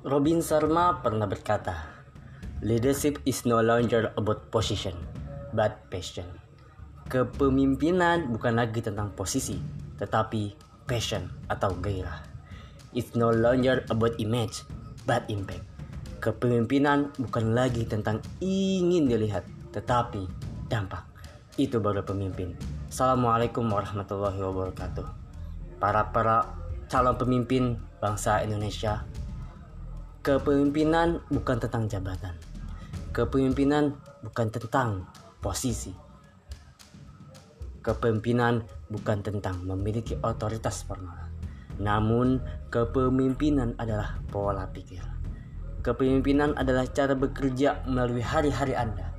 Robin Sharma pernah berkata, Leadership is no longer about position, but passion. Kepemimpinan bukan lagi tentang posisi, tetapi passion atau gairah. It's no longer about image, but impact. Kepemimpinan bukan lagi tentang ingin dilihat, tetapi dampak. Itu baru pemimpin. Assalamualaikum warahmatullahi wabarakatuh. Para para calon pemimpin bangsa Indonesia, Kepemimpinan bukan tentang jabatan. Kepemimpinan bukan tentang posisi. Kepemimpinan bukan tentang memiliki otoritas formal. Namun, kepemimpinan adalah pola pikir. Kepemimpinan adalah cara bekerja melalui hari-hari Anda.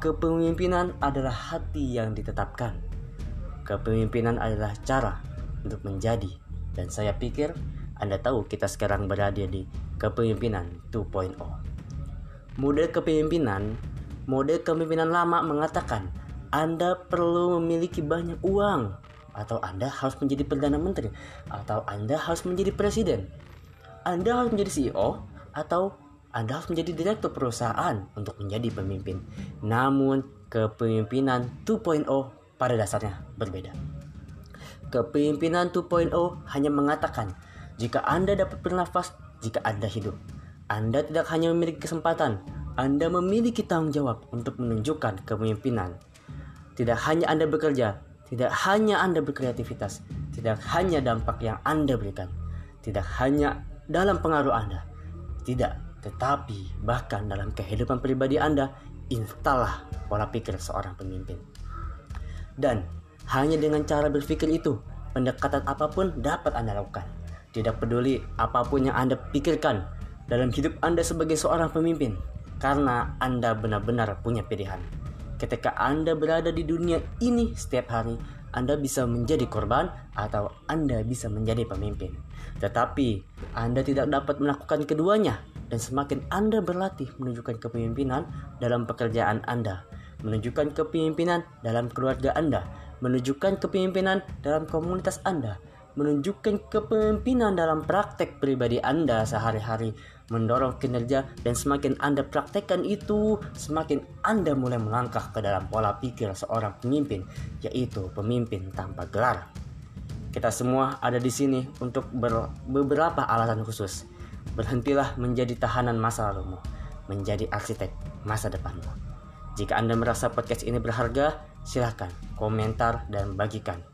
Kepemimpinan adalah hati yang ditetapkan. Kepemimpinan adalah cara untuk menjadi, dan saya pikir anda tahu kita sekarang berada di kepemimpinan 2.0. Mode kepemimpinan, mode kepemimpinan lama mengatakan Anda perlu memiliki banyak uang atau Anda harus menjadi perdana menteri atau Anda harus menjadi presiden. Anda harus menjadi CEO atau Anda harus menjadi direktur perusahaan untuk menjadi pemimpin. Namun kepemimpinan 2.0 pada dasarnya berbeda. Kepemimpinan 2.0 hanya mengatakan jika Anda dapat bernafas, jika Anda hidup, Anda tidak hanya memiliki kesempatan, Anda memiliki tanggung jawab untuk menunjukkan kepemimpinan. Tidak hanya Anda bekerja, tidak hanya Anda berkreativitas, tidak hanya dampak yang Anda berikan, tidak hanya dalam pengaruh Anda, tidak, tetapi bahkan dalam kehidupan pribadi Anda, installah pola pikir seorang pemimpin. Dan hanya dengan cara berpikir itu, pendekatan apa pun dapat Anda lakukan tidak peduli apa pun yang Anda pikirkan dalam hidup Anda sebagai seorang pemimpin, karena Anda benar-benar punya pilihan. Ketika Anda berada di dunia ini setiap hari, Anda bisa menjadi korban atau Anda bisa menjadi pemimpin. Tetapi Anda tidak dapat melakukan keduanya dan semakin Anda berlatih menunjukkan kepemimpinan dalam pekerjaan Anda, menunjukkan kepemimpinan dalam keluarga Anda, menunjukkan kepemimpinan dalam komunitas Anda, menunjukkan kepemimpinan dalam praktek pribadi Anda sehari-hari, mendorong kinerja dan semakin Anda praktekkan itu, semakin Anda mulai melangkah ke dalam pola pikir seorang pemimpin, yaitu pemimpin tanpa gelar. Kita semua ada di sini untuk ber beberapa alasan khusus. Berhentilah menjadi tahanan masa lalumu, menjadi arsitek masa depanmu. Jika Anda merasa podcast ini berharga, silahkan komentar dan bagikan.